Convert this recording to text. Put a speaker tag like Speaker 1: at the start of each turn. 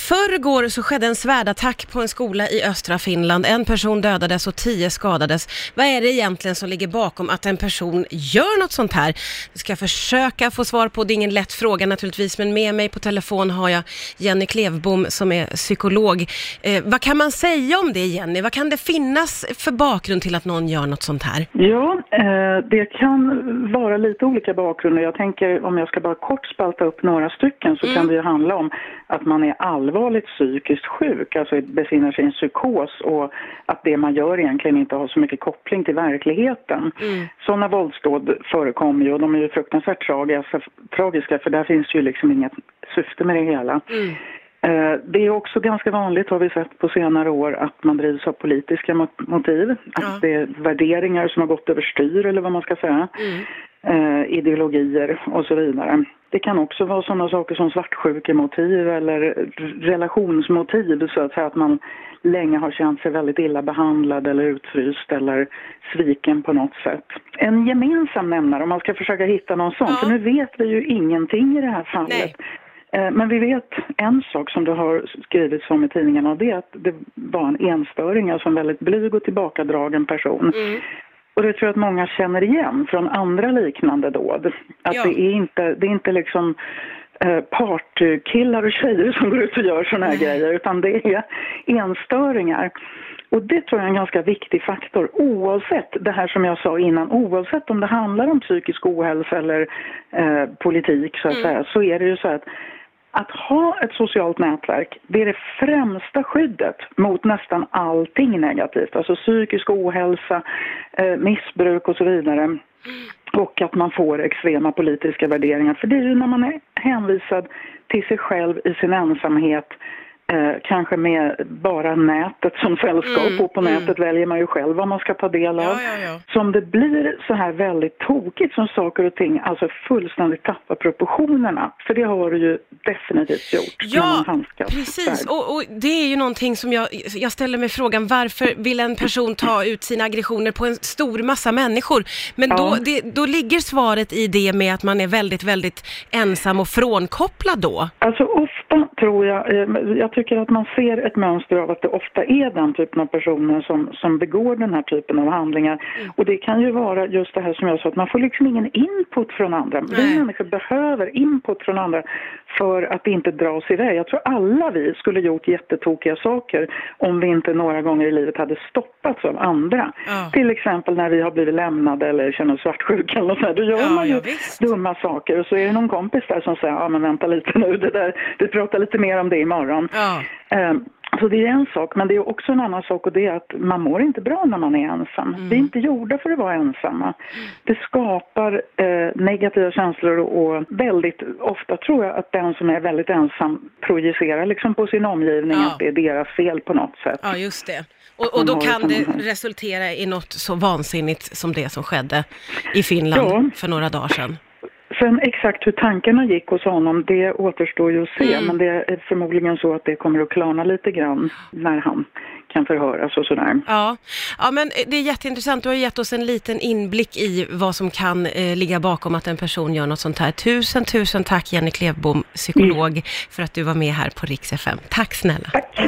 Speaker 1: förrgår så skedde en svärdattack på en skola i östra Finland. En person dödades och tio skadades. Vad är det egentligen som ligger bakom att en person gör något sånt här? Det ska jag försöka få svar på. Det är ingen lätt fråga naturligtvis, men med mig på telefon har jag Jenny Klevbom som är psykolog. Eh, vad kan man säga om det Jenny? Vad kan det finnas för bakgrund till att någon gör något sånt här?
Speaker 2: Ja, det kan vara lite olika bakgrunder. Jag tänker om jag ska bara kort spalta upp några stycken så
Speaker 1: Mm.
Speaker 2: kan det ju handla om att man är allvarligt psykiskt sjuk, alltså befinner sig i en psykos och att det man gör egentligen inte har så mycket koppling till verkligheten.
Speaker 1: Mm.
Speaker 2: Sådana våldsdåd förekommer ju och de är ju fruktansvärt tragiska, tragiska för där finns ju liksom inget syfte med det hela.
Speaker 1: Mm.
Speaker 2: Eh, Det är också ganska vanligt, har vi sett på senare år, att man drivs av politiska mot- motiv.
Speaker 1: Ja.
Speaker 2: Att det är värderingar som har gått överstyr, eller vad man ska säga.
Speaker 1: Mm.
Speaker 2: Eh, ideologier och så vidare. Det kan också vara sådana saker som svartsjukemotiv eller relationsmotiv, så att säga att man länge har känt sig väldigt illa behandlad eller utfryst eller sviken på något sätt. En gemensam nämnare, om man ska försöka hitta någon sån,
Speaker 1: Ja.
Speaker 2: för nu vet vi ju ingenting i det här fallet.
Speaker 1: Nej.
Speaker 2: Eh, Men vi vet en sak som det har skrivits om i tidningarna och det är att det var en enstöring, alltså en väldigt blyg och tillbakadragen person.
Speaker 1: Mm.
Speaker 2: Och det tror jag att många känner igen från andra liknande dåd. Att
Speaker 1: Ja.
Speaker 2: det är inte, det är inte liksom eh, partykillar och tjejer som går ut och gör såna här grejer utan det är enstöringar. Och det tror jag är en ganska viktig faktor oavsett det här som jag sa innan, oavsett om det handlar om psykisk ohälsa eller eh, politik så att
Speaker 1: Mm.
Speaker 2: säga, så är det ju så att att ha ett socialt nätverk, det är det främsta skyddet mot nästan allting negativt. Alltså psykisk ohälsa, eh, missbruk och så vidare. Och att man får extrema politiska värderingar. För det är ju när man är hänvisad till sig själv i sin ensamhet Eh, kanske med bara nätet som sällskap
Speaker 1: Mm,
Speaker 2: och på
Speaker 1: mm.
Speaker 2: nätet väljer man ju själv vad man ska ta del av.
Speaker 1: Ja, ja, ja.
Speaker 2: Som det blir så här väldigt tokigt som saker och ting alltså fullständigt tappar proportionerna. För det har det ju definitivt gjort när
Speaker 1: Ja,
Speaker 2: man handskas
Speaker 1: precis. Och, och det är ju någonting som jag, jag ställer mig frågan, varför vill en person ta ut sina aggressioner på en stor massa människor? Men då, det, då ligger svaret i det med att man är väldigt, väldigt ensam och frånkopplad då.
Speaker 2: Alltså ofta tror jag, eh, jag tycker att man ser ett mönster av att det ofta är den typen av personer som, som begår den här typen av handlingar.
Speaker 1: Mm.
Speaker 2: Och det kan ju vara just det här som jag sa, att man får liksom ingen input från andra.
Speaker 1: Nej.
Speaker 2: Vi människor behöver input från andra för att inte dra sig iväg. Jag tror alla vi skulle gjort jättetokiga saker om vi inte några gånger i livet hade stoppats av andra.
Speaker 1: Ja.
Speaker 2: Till exempel när vi har blivit lämnade eller känner oss svartsjuka eller något sånt. Då gör
Speaker 1: Ja,
Speaker 2: man ju
Speaker 1: ja,
Speaker 2: dumma saker och så är det någon kompis där som säger ja men vänta lite nu, det där, vi pratar lite mer om det imorgon.
Speaker 1: Ja.
Speaker 2: Ehm, Så det är en sak, men det är också en annan sak och det är att man mår inte bra när man är ensam.
Speaker 1: Mm.
Speaker 2: Vi är inte gjorda för att vara ensamma. Det skapar eh, negativa känslor och väldigt ofta tror jag att den som är väldigt ensam projicerar liksom på sin omgivning
Speaker 1: Ja.
Speaker 2: att det är deras fel på något sätt.
Speaker 1: Ja, just det. Och, och då kan det resultera i något så vansinnigt som det som skedde i Finland
Speaker 2: Ja.
Speaker 1: för några dagar sedan.
Speaker 2: Sen exakt hur tankarna gick hos honom, det återstår ju att se.
Speaker 1: Mm.
Speaker 2: Men det är förmodligen så att det kommer att klarna lite grann när han kan förhöras och sådär.
Speaker 1: Ja. ja, men det är jätteintressant. Du har gett oss en liten inblick i vad som kan eh, ligga bakom att en person gör något sånt här. Tusen, tusen tack Jenny Klevbom, psykolog, för att du var med här på Rix FM. Tack snälla.
Speaker 2: Tack!